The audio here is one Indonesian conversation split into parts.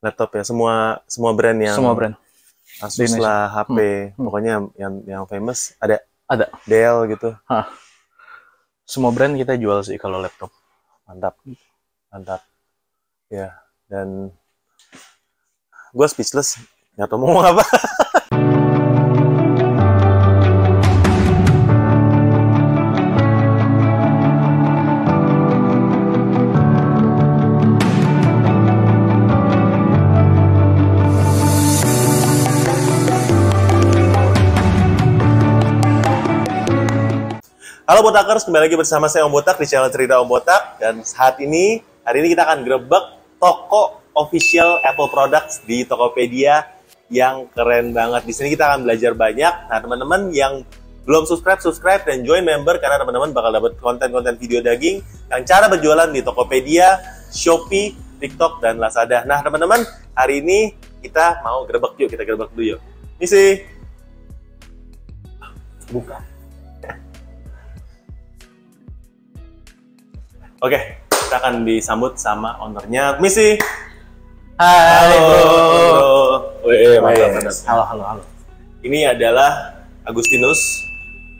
laptop ya semua semua brand yang Semua brand. Asus lah HP Hmm. pokoknya yang yang famous ada Ada. Dell gitu Semua brand kita jual sih kalau laptop. mantap mantap ya dan gue speechless nggak tahu mau apa Halo Botakers, kembali lagi bersama saya Om Botak di channel Cerita Om Botak dan saat ini, hari ini kita akan grebek toko official Apple Products di Tokopedia yang keren banget. Di sini kita akan belajar banyak. Nah, teman-teman yang belum subscribe, subscribe dan join member karena teman-teman bakal dapat konten-konten video daging yang cara berjualan di Tokopedia, Shopee, TikTok, dan Lazada. Nah, teman-teman, hari ini kita mau grebek yuk, kita grebek dulu yuk. Misi. Buka. Oke, kita akan disambut sama ownernya, Misi. Hai. Wih, Mantap, mantap, mantap. Halo, halo, halo. Ini adalah Agustinus,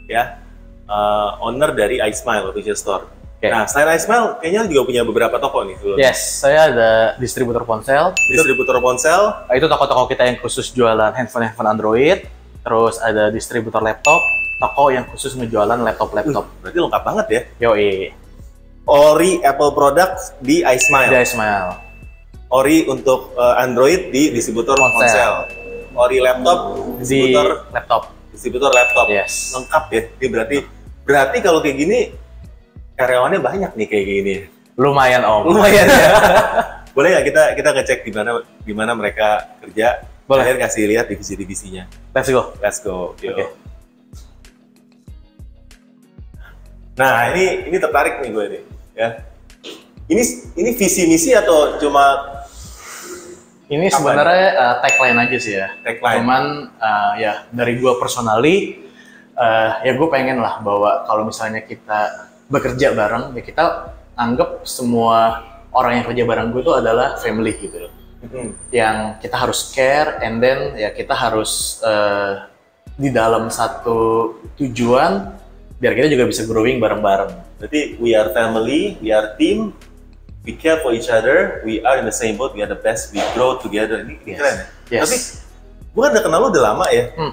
ya, eh, owner dari iSmile Official Store. Oke. Nah, selain iSmile, kayaknya juga punya beberapa toko nih. sebelumnya. Yes, saya ada distributor ponsel. Distributor ponsel, Itu toko-toko kita yang khusus jualan handphone-handphone Android. Terus ada distributor laptop, toko yang khusus ngejualan laptop-laptop. berarti lengkap banget ya. Yoi, Ori Apple Products di iSmile. dia Ismail. Ori untuk eh, Android di distributor Ponsel. ponsel. Ori laptop, Di distributor laptop. distributor laptop. Yes. Lengkap ya. Ini berarti berarti kalau kayak gini karyawannya banyak nih kayak gini. Lumayan om. Lumayan ya. Boleh nggak kita kita ngecek di mana di mana mereka kerja? Boleh. Kalian kasih lihat divisi-divisinya. Let's go. Let's go. Yo. Oke. Nah, ini ini tertarik nih gue nih, ya. Ini ini visi misi atau cuma Ini sebenarnya uh, tagline aja sih ya. tagline? Cuman uh, ya dari gua personally uh, ya gue pengen lah bahwa kalau misalnya kita bekerja bareng ya kita anggap semua orang yang kerja bareng gue itu adalah family gitu loh. Hmm. Yang kita harus care and then ya kita harus uh, di dalam satu tujuan biar kita juga bisa growing bareng-bareng. Berarti we are family, we are team, we care for each other, we are in the same boat, we are the best, we grow together. Ini, Yes. keren ya. Yes. Tapi gue kan udah kenal lu udah lama ya. Hmm.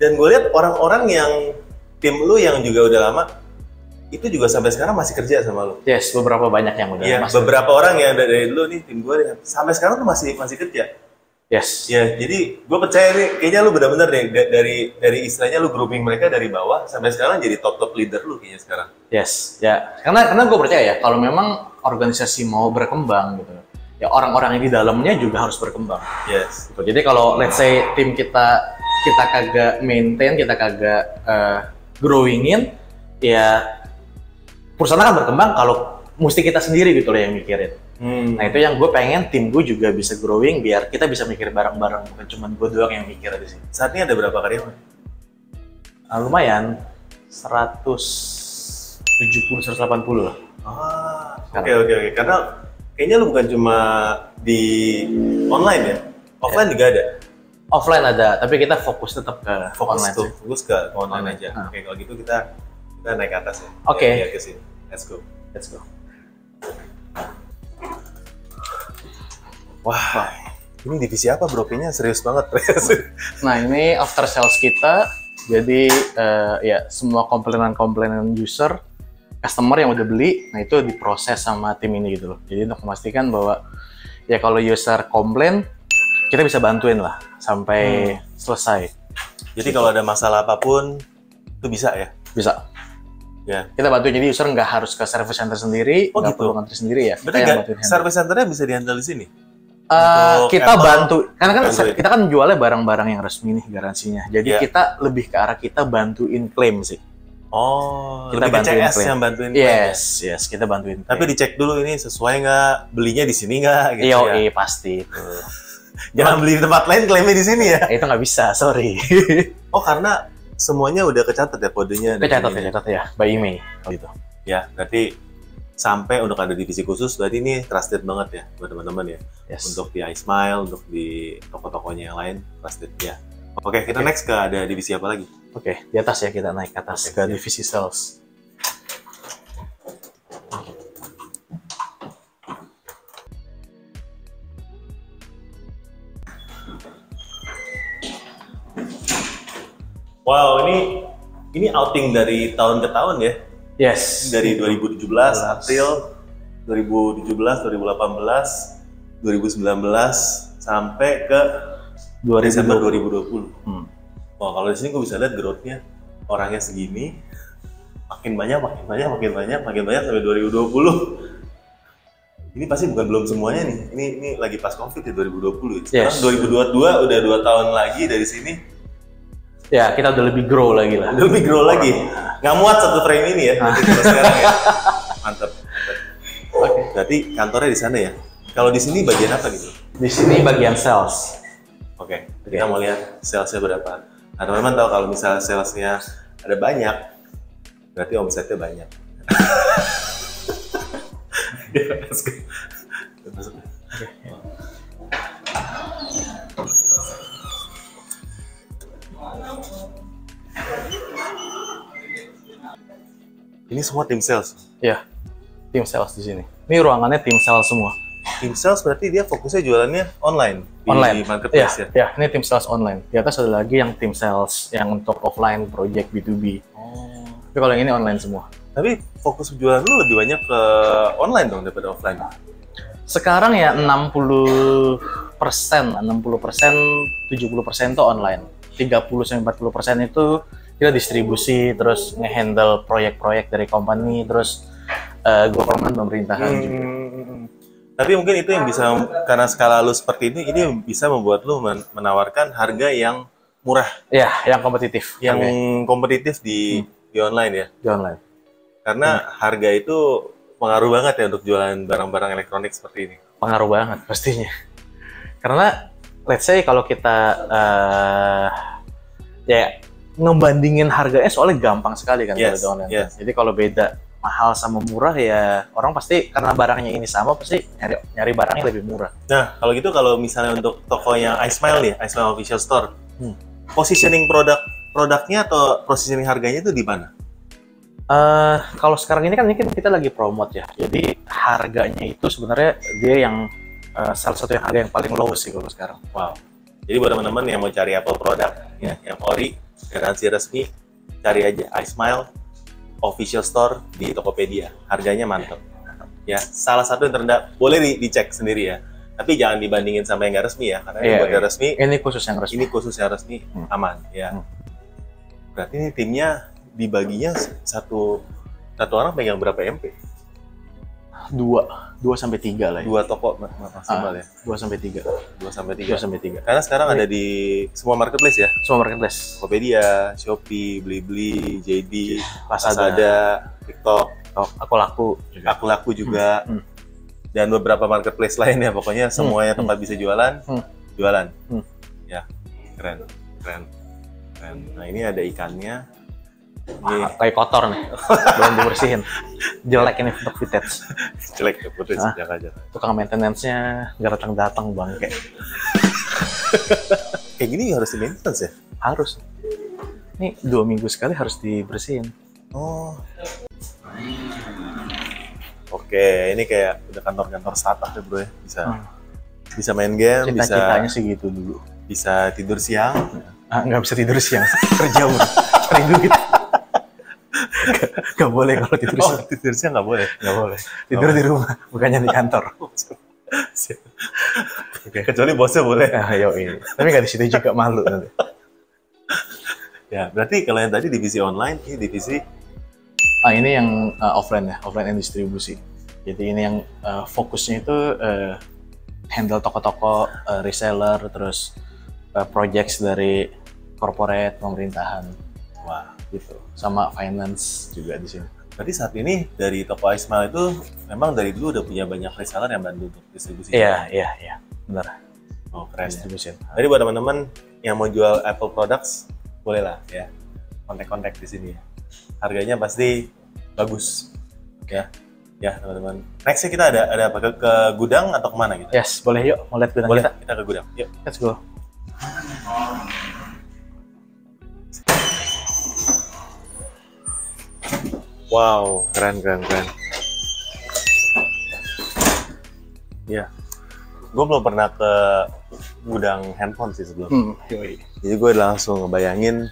Dan gue lihat orang-orang yang tim lu yang juga udah lama itu juga sampai sekarang masih kerja sama lu. Yes, beberapa banyak yang udah Iya, beberapa orang yang dari, dari dulu nih tim gue sampai sekarang tuh masih masih kerja. Yes. Ya, jadi gue percaya nih, kayaknya lu benar-benar deh da- dari dari istilahnya lu grooming mereka dari bawah sampai sekarang jadi top top leader lu kayaknya sekarang. Yes, ya karena karena gue percaya ya kalau memang organisasi mau berkembang gitu, ya orang-orang yang di dalamnya juga harus berkembang. Yes. Gitu. Jadi kalau let's say tim kita kita kagak maintain, kita kagak uh, growingin, ya perusahaan akan berkembang kalau mesti kita sendiri gitu loh yang mikirin. Hmm. Nah itu yang gue pengen tim gue juga bisa growing biar kita bisa mikir bareng-bareng bukan cuma gue doang yang mikir di sini. Saat ini ada berapa karyawan? Nah, lumayan 170 180 lah. Ah, oke oke oke. Karena kayaknya lu bukan cuma di online ya, offline juga ada. offline ada tapi kita fokus tetap ke Fokus online tuh, fokus ke online Online. aja. Ah. Oke kalau gitu kita kita naik ke atas ya. Oke. Ya, biar ke sini. Let's go. let's go Wah, ini divisi apa bro? Kayaknya serius banget. nah ini after sales kita jadi eh, ya semua komplainan-komplainan user customer yang udah beli nah itu diproses sama tim ini gitu loh jadi untuk memastikan bahwa ya kalau user komplain kita bisa bantuin lah sampai Hmm. selesai Jadi kalau ada masalah apa pun itu bisa ya. bisa Ya. kita bantu jadi user nggak harus ke service center sendiri Oh, nggak gitu? perlu ngantri sendiri ya Berarti yang bantuin handle. service centernya bisa dihandle di sini. Untuk kita Apple, bantu karena kan kita kan jualnya barang-barang yang resmi nih garansinya. Jadi Iya. kita lebih ke arah kita bantuin klaim sih. Oh, Kita lebih bantuin CS klaim. yang bantuin. klaim ya? Yes, yes, kita bantuin. Tapi dicek dulu ini sesuai nggak, belinya di sini nggak gitu Iya, ya. iya pasti itu. Jangan beli di tempat lain, klaimnya di sini ya. Eh, itu nggak bisa, sorry. Oh, karena semuanya udah kecatat ya kodenya. dan Kecatat ya, ya, by email gitu. Ya, berarti sampai untuk ada divisi khusus berarti ini trusted banget ya buat teman-teman ya Yes. untuk di iSmile untuk di toko-tokonya yang lain trusted ya oke kita Oke. next ke ada divisi apa lagi Oke, di atas ya kita naik ke atas Oke, ke siap. divisi sales. wow ini ini outing dari tahun ke tahun ya Yes. dari 2017 April 2017 2018 2019 sampai ke Desember 2020 Hmm. Wah kalau di sini gue bisa lihat growth-nya orangnya segini, makin banyak, makin banyak, makin banyak, makin banyak sampai 2020. Ini pasti bukan belum semuanya nih. Ini ini lagi pas covid ya 2020. ya. Sekarang Yes. 2022 udah dua tahun lagi dari sini, Ya, kita udah lebih grow lagi lah. udah lebih grow lagi. Nggak muat satu frame ini ya. Kalau sekarang ya. Mantap. mantap. Oke. Berarti kantornya di sana ya. Kalau di sini bagian apa gitu? Di sini bagian sales. Oke, kita mau lihat salesnya berapa. Nah, teman-teman tahu kalau misalnya salesnya ada banyak, berarti omsetnya banyak. Ya, let's go. Masuk. Ini semua tim sales. Ya, tim sales di sini. Ini ruangannya tim sales semua. Tim sales berarti dia fokusnya jualannya online di online. marketplace ya, ya. ya, ini tim sales online. Di atas ada lagi yang tim sales yang untuk offline project B2B. Oh. Tapi kalau yang ini online semua. Tapi fokus jualan lu lebih banyak ke online dong daripada offline. Sekarang ya 60 persen, 60 persen, 70 persen itu online. 30 sampai 40 persen itu kita distribusi, terus ngehandle proyek-proyek dari company, terus eh, government pemerintahan juga. Hmm. Tapi mungkin itu yang bisa karena skala lu seperti ini, ini bisa membuat lu men- menawarkan harga yang murah, Ya, yang kompetitif, yang harganya kompetitif di di online ya. di online. Karena harga itu pengaruh banget ya untuk jualan barang-barang elektronik seperti ini. pengaruh banget pastinya. Karena let's say kalau kita eh ya ngebandingin harganya soalnya gampang sekali kan Yes, kalau online. yes. Jadi kalau beda mahal sama murah ya orang pasti karena barangnya ini sama pasti nyari nyari barangnya lebih murah. Nah, kalau gitu kalau misalnya untuk tokonya iSmile nih, iSmile Official Store, Hmm. positioning produk produknya atau positioning harganya itu di mana? eh kalau sekarang ini kan ini kita lagi promote ya. Jadi harganya itu sebenarnya dia yang eh, salah satu yang harga yang paling low sih kalau sekarang. Wow. Jadi buat teman-teman yang mau cari Apple produk, ya, yang ori, garansi resmi, cari aja iSmile official store di Tokopedia. Harganya mantap. Ya, salah satu yang terendah. Boleh di- dicek sendiri ya. Tapi jangan dibandingin sama yang nggak resmi ya, karena yang Iya, buat yang iya. resmi Ini khusus yang resmi. ini khusus yang resmi Hmm. aman ya. Hmm. Berarti ini timnya dibaginya satu satu orang pegang berapa MP? Dua dua sampai tiga lah ya. Dua toko ma- ma- maksimal ya. Dua sampai tiga. Dua sampai Dua tiga. sampai tiga. Karena sekarang ada di semua marketplace ya. Semua marketplace. Tokopedia, Shopee, Blibli, JD, Lazada, Lazada, TikTok, Tok, aku laku juga. Aku Laku juga, Hmm. dan beberapa marketplace lainnya. Pokoknya semuanya Hmm. tempat bisa jualan, Hmm. jualan. Hmm. Ya, keren, keren, keren. Nah ini ada ikannya. Wah, kayak kotor nih. Belum dibersihin. Jelek ini untuk vintage. jelek ya putri, Hah? jangan jangan. Tukang maintenance-nya nggak datang-datang bangke. Kayak gini harus di maintenance ya? Harus. Ini dua minggu sekali harus dibersihin. Oh. Oke, ini kayak udah kantor-kantor startup ya bro ya. Bisa Hmm. bisa main game, bisa Cita-citanya sih gitu dulu. bisa tidur siang. Ah, nggak bisa tidur siang. Kerja bro. Cari duit. Nggak boleh kalau tidur Oh, siang. tidur siang nggak boleh. Nggak boleh. Tidur di rumah, bukannya di kantor. Oke, kecuali bosnya boleh. Ah, yoi. Tapi nggak di situ juga malu nanti. Ya, berarti kalau yang tadi divisi online, ini divisi Ah ini yang uh, offline ya, offline and distribusi. Jadi ini yang uh, fokusnya itu uh, handle toko-toko, uh, reseller, terus uh, projects dari corporate, pemerintahan, wah. gitu. Sama finance juga di sini. Berarti saat ini dari toko Ismail itu memang dari dulu udah punya banyak reseller yang bantu untuk distribusi. Iya, iya, iya, benar. Oh, keren ya. Distribusi. Jadi buat teman-teman yang mau jual Apple products, boleh lah ya. Kontak-kontak di sini ya. Harganya pasti bagus. Ya. ya teman-teman. Nextnya kita ada ada apa ke, ke gudang atau ke mana gitu? Yes, boleh yuk. Mau lihat gudang Boleh kita? kita ke gudang. Yuk. Let's go. Wow, keren keren keren. Ya, gue belum pernah ke gudang handphone sih sebelum. Hmm, yoi. Jadi gue langsung ngebayangin,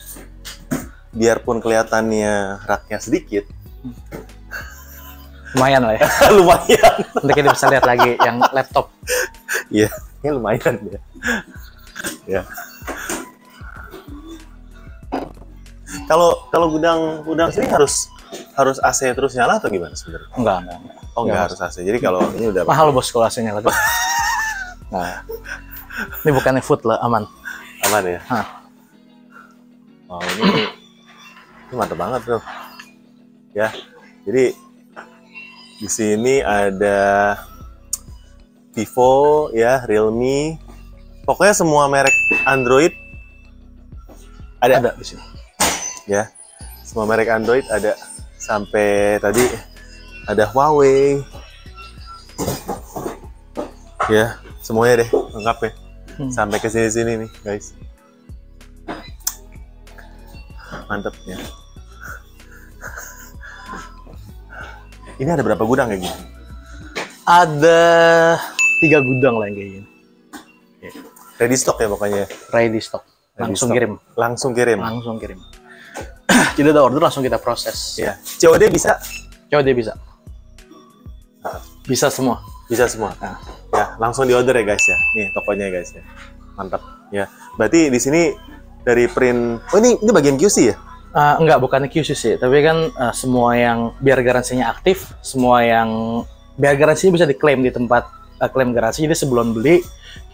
biarpun kelihatannya raknya sedikit, Lumayan lah ya. lumayan. Nanti kita bisa lihat lagi yang laptop. Iya, ini lumayan ya. ya. Kalau kalau gudang gudang sini harus harus AC terus nyala atau gimana sebenarnya? Enggak, enggak, enggak. Oh nggak Nggak harus AC. Jadi kalau ini udah Mahal bos kalau AC-nya lagi. Nah, ini bukannya food lah, aman. aman ya. Hah. Wow ini ini mantap banget tuh. Ya, jadi di sini ada Vivo ya, Realme, pokoknya semua merek Android ada, Ada di sini. ya. Semua merek Android ada sampai tadi ada Huawei. Ya, semuanya deh lengkap ya. Hmm. Sampai ke sini-sini nih, guys. Mantep ya. Ini ada berapa gudang kayak gini? Ada tiga gudang lah yang kayak gini. Ready stock ya pokoknya. Ready stock. Ready Langsung stock. kirim. Langsung kirim. Langsung kirim. Jadi ada order langsung kita proses. Ya. COD bisa? Dia bisa. Bisa semua. Bisa semua. Nah. Ya, langsung di order ya guys ya. Nih tokonya guys ya. Mantap. Ya. Berarti di sini dari print Oh ini ini bagian QC ya? Eh, enggak, bukan QC sih. Tapi kan eh, semua yang biar garansinya aktif, semua yang biar garansinya bisa diklaim di tempat eh, klaim garansi. Jadi sebelum beli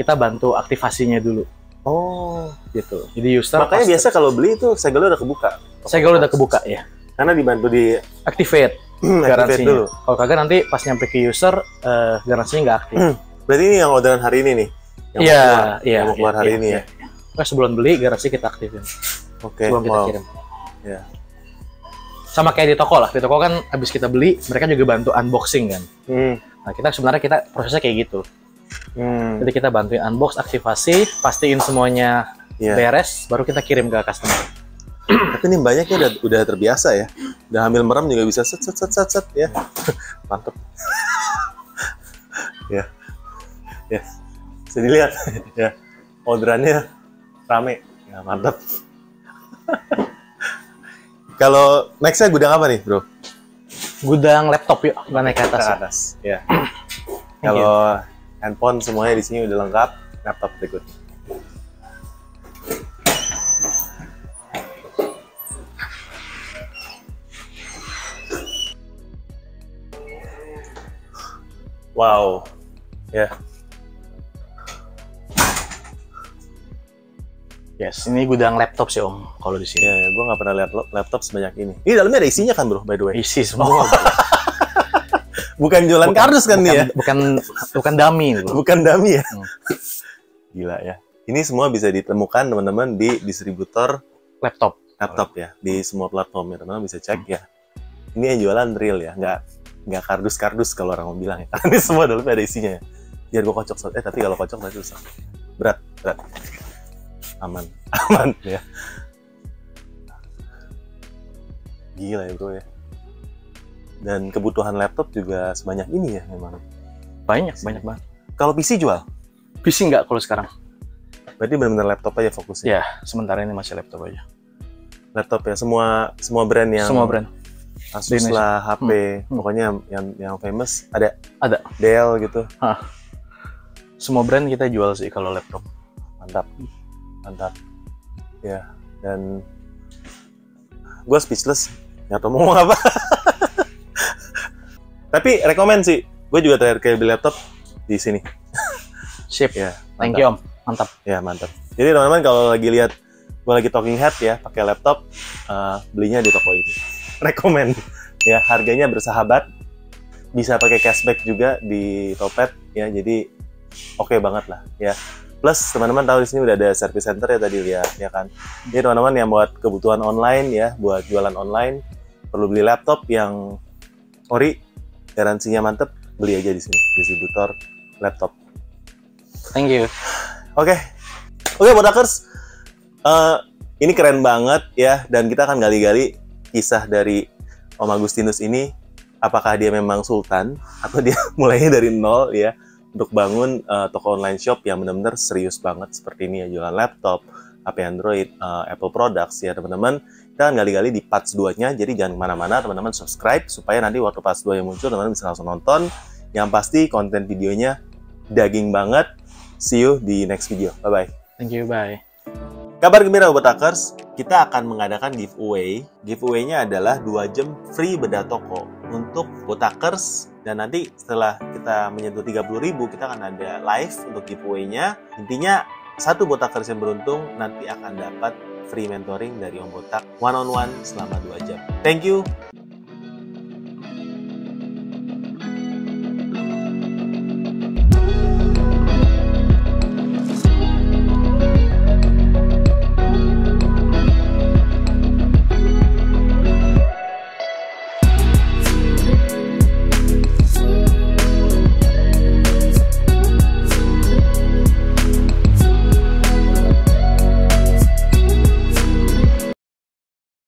kita bantu aktivasinya dulu Oh, gitu. Jadi user makanya biasa kalau beli itu segelnya udah kebuka. segel udah kebuka ya. Karena dibantu di Activate activate garansinya. dulu. Kalau kagak nanti pas nyampe ke user eh, garansinya nggak aktif. Berarti ini yang orderan hari ini nih. Iya, keluar, iya. yang mau keluar iya, hari iya, ini ya. Nah, sebelum beli garansi kita aktifin. Oke. sebelum kita wow. kirim. Ya. Sama kayak di toko lah. Di toko kan habis kita beli, mereka juga bantu unboxing kan. Hmm. Nah, kita sebenarnya kita prosesnya kayak gitu. Hmm. Jadi kita bantuin unbox, aktivasi, pastiin semuanya Iya. beres, baru kita kirim ke customer. Tapi ini banyak ya udah, udah terbiasa ya. Udah hamil merem juga bisa set set set set set ya. Mantep. ya. Ya. Bisa dilihat ya. Orderannya rame. Ya, mantep. Kalau nextnya gudang apa nih, Bro? Gudang laptop yuk, kita naik ke atas. Ke ya. atas. Ya. Kalau handphone semuanya di sini udah lengkap, laptop berikut. Wow. Ya. Yes, ini gudang laptop sih om, kalau di Ya, sini. ya gue nggak pernah lihat laptop sebanyak ini. Ini dalamnya ada isinya kan, bro? By the way. Isi semua. Bukan jualan kardus kan bukan, nih ya? Bukan bukan bro. Bukan dummy ya? Hmm. Gila ya. Ini semua bisa ditemukan teman-teman di distributor laptop. laptop ya, di semua platform ya teman-teman bisa cek ya. Ini yang jualan real ya, nggak nggak kardus-kardus kalau orang mau bilang ya. Ini semua dalamnya ada isinya ya. Biar gue kocok, eh tapi kalau kocok berarti susah. Berat, berat. Aman, aman ya. Gila ya bro ya. Dan kebutuhan laptop juga sebanyak ini ya memang. Banyak, banyak banget. Kalau PC jual, PC nggak kalau sekarang? berarti benar-benar laptop aja fokusnya. Ya, sementara ini masih laptop aja. Laptop ya, semua semua brand yang Semua brand. Asus lah, HP, Hmm. pokoknya yang, yang famous ada. Ada. Dell gitu, Semua brand kita jual sih kalau laptop. mantap, mantap. Ya, dan gue speechless, nggak tahu mau apa. Tapi rekomend sih, gue juga terakhir kayak beli laptop di sini. Sip. Ya, Thank mantap. you om. Mantap. Ya mantap. Jadi teman-teman kalau lagi lihat gue lagi talking head ya pakai laptop, eh, belinya di toko ini. Rekomen. Ya harganya bersahabat, bisa pakai cashback juga di Topet ya. Jadi oke banget lah ya. Plus teman-teman tahu di sini udah ada service center ya tadi lihat ya kan. Jadi teman-teman yang buat kebutuhan online ya, buat jualan online perlu beli laptop yang ori garansinya mantep, beli aja di sini, distributor laptop. Thank you. Oke, oke Botakers, Eh, ini keren banget ya, dan kita akan gali-gali kisah dari Om Agustinus ini. Apakah dia memang sultan atau dia mulainya dari nol ya untuk bangun eh, toko online shop yang benar-benar serius banget seperti ini ya jualan laptop, HP Android, eh, Apple products ya teman-teman. Kita akan gali-gali di parts 2-nya, jadi jangan ke mana-mana teman-teman subscribe supaya nanti waktu parts 2 yang muncul teman-teman bisa langsung nonton. Yang pasti konten videonya daging banget. See you di next video. Bye-bye. Thank you. Bye. Kabar gembira Botakers, kita akan mengadakan giveaway. Giveaway-nya adalah 2 jam free bedah toko untuk Botakers dan nanti setelah kita menyentuh 30.000 kita akan ada live untuk giveaway-nya. Intinya satu Botakers yang beruntung nanti akan dapat free mentoring dari Om Botak one on one selama 2 jam. Thank you.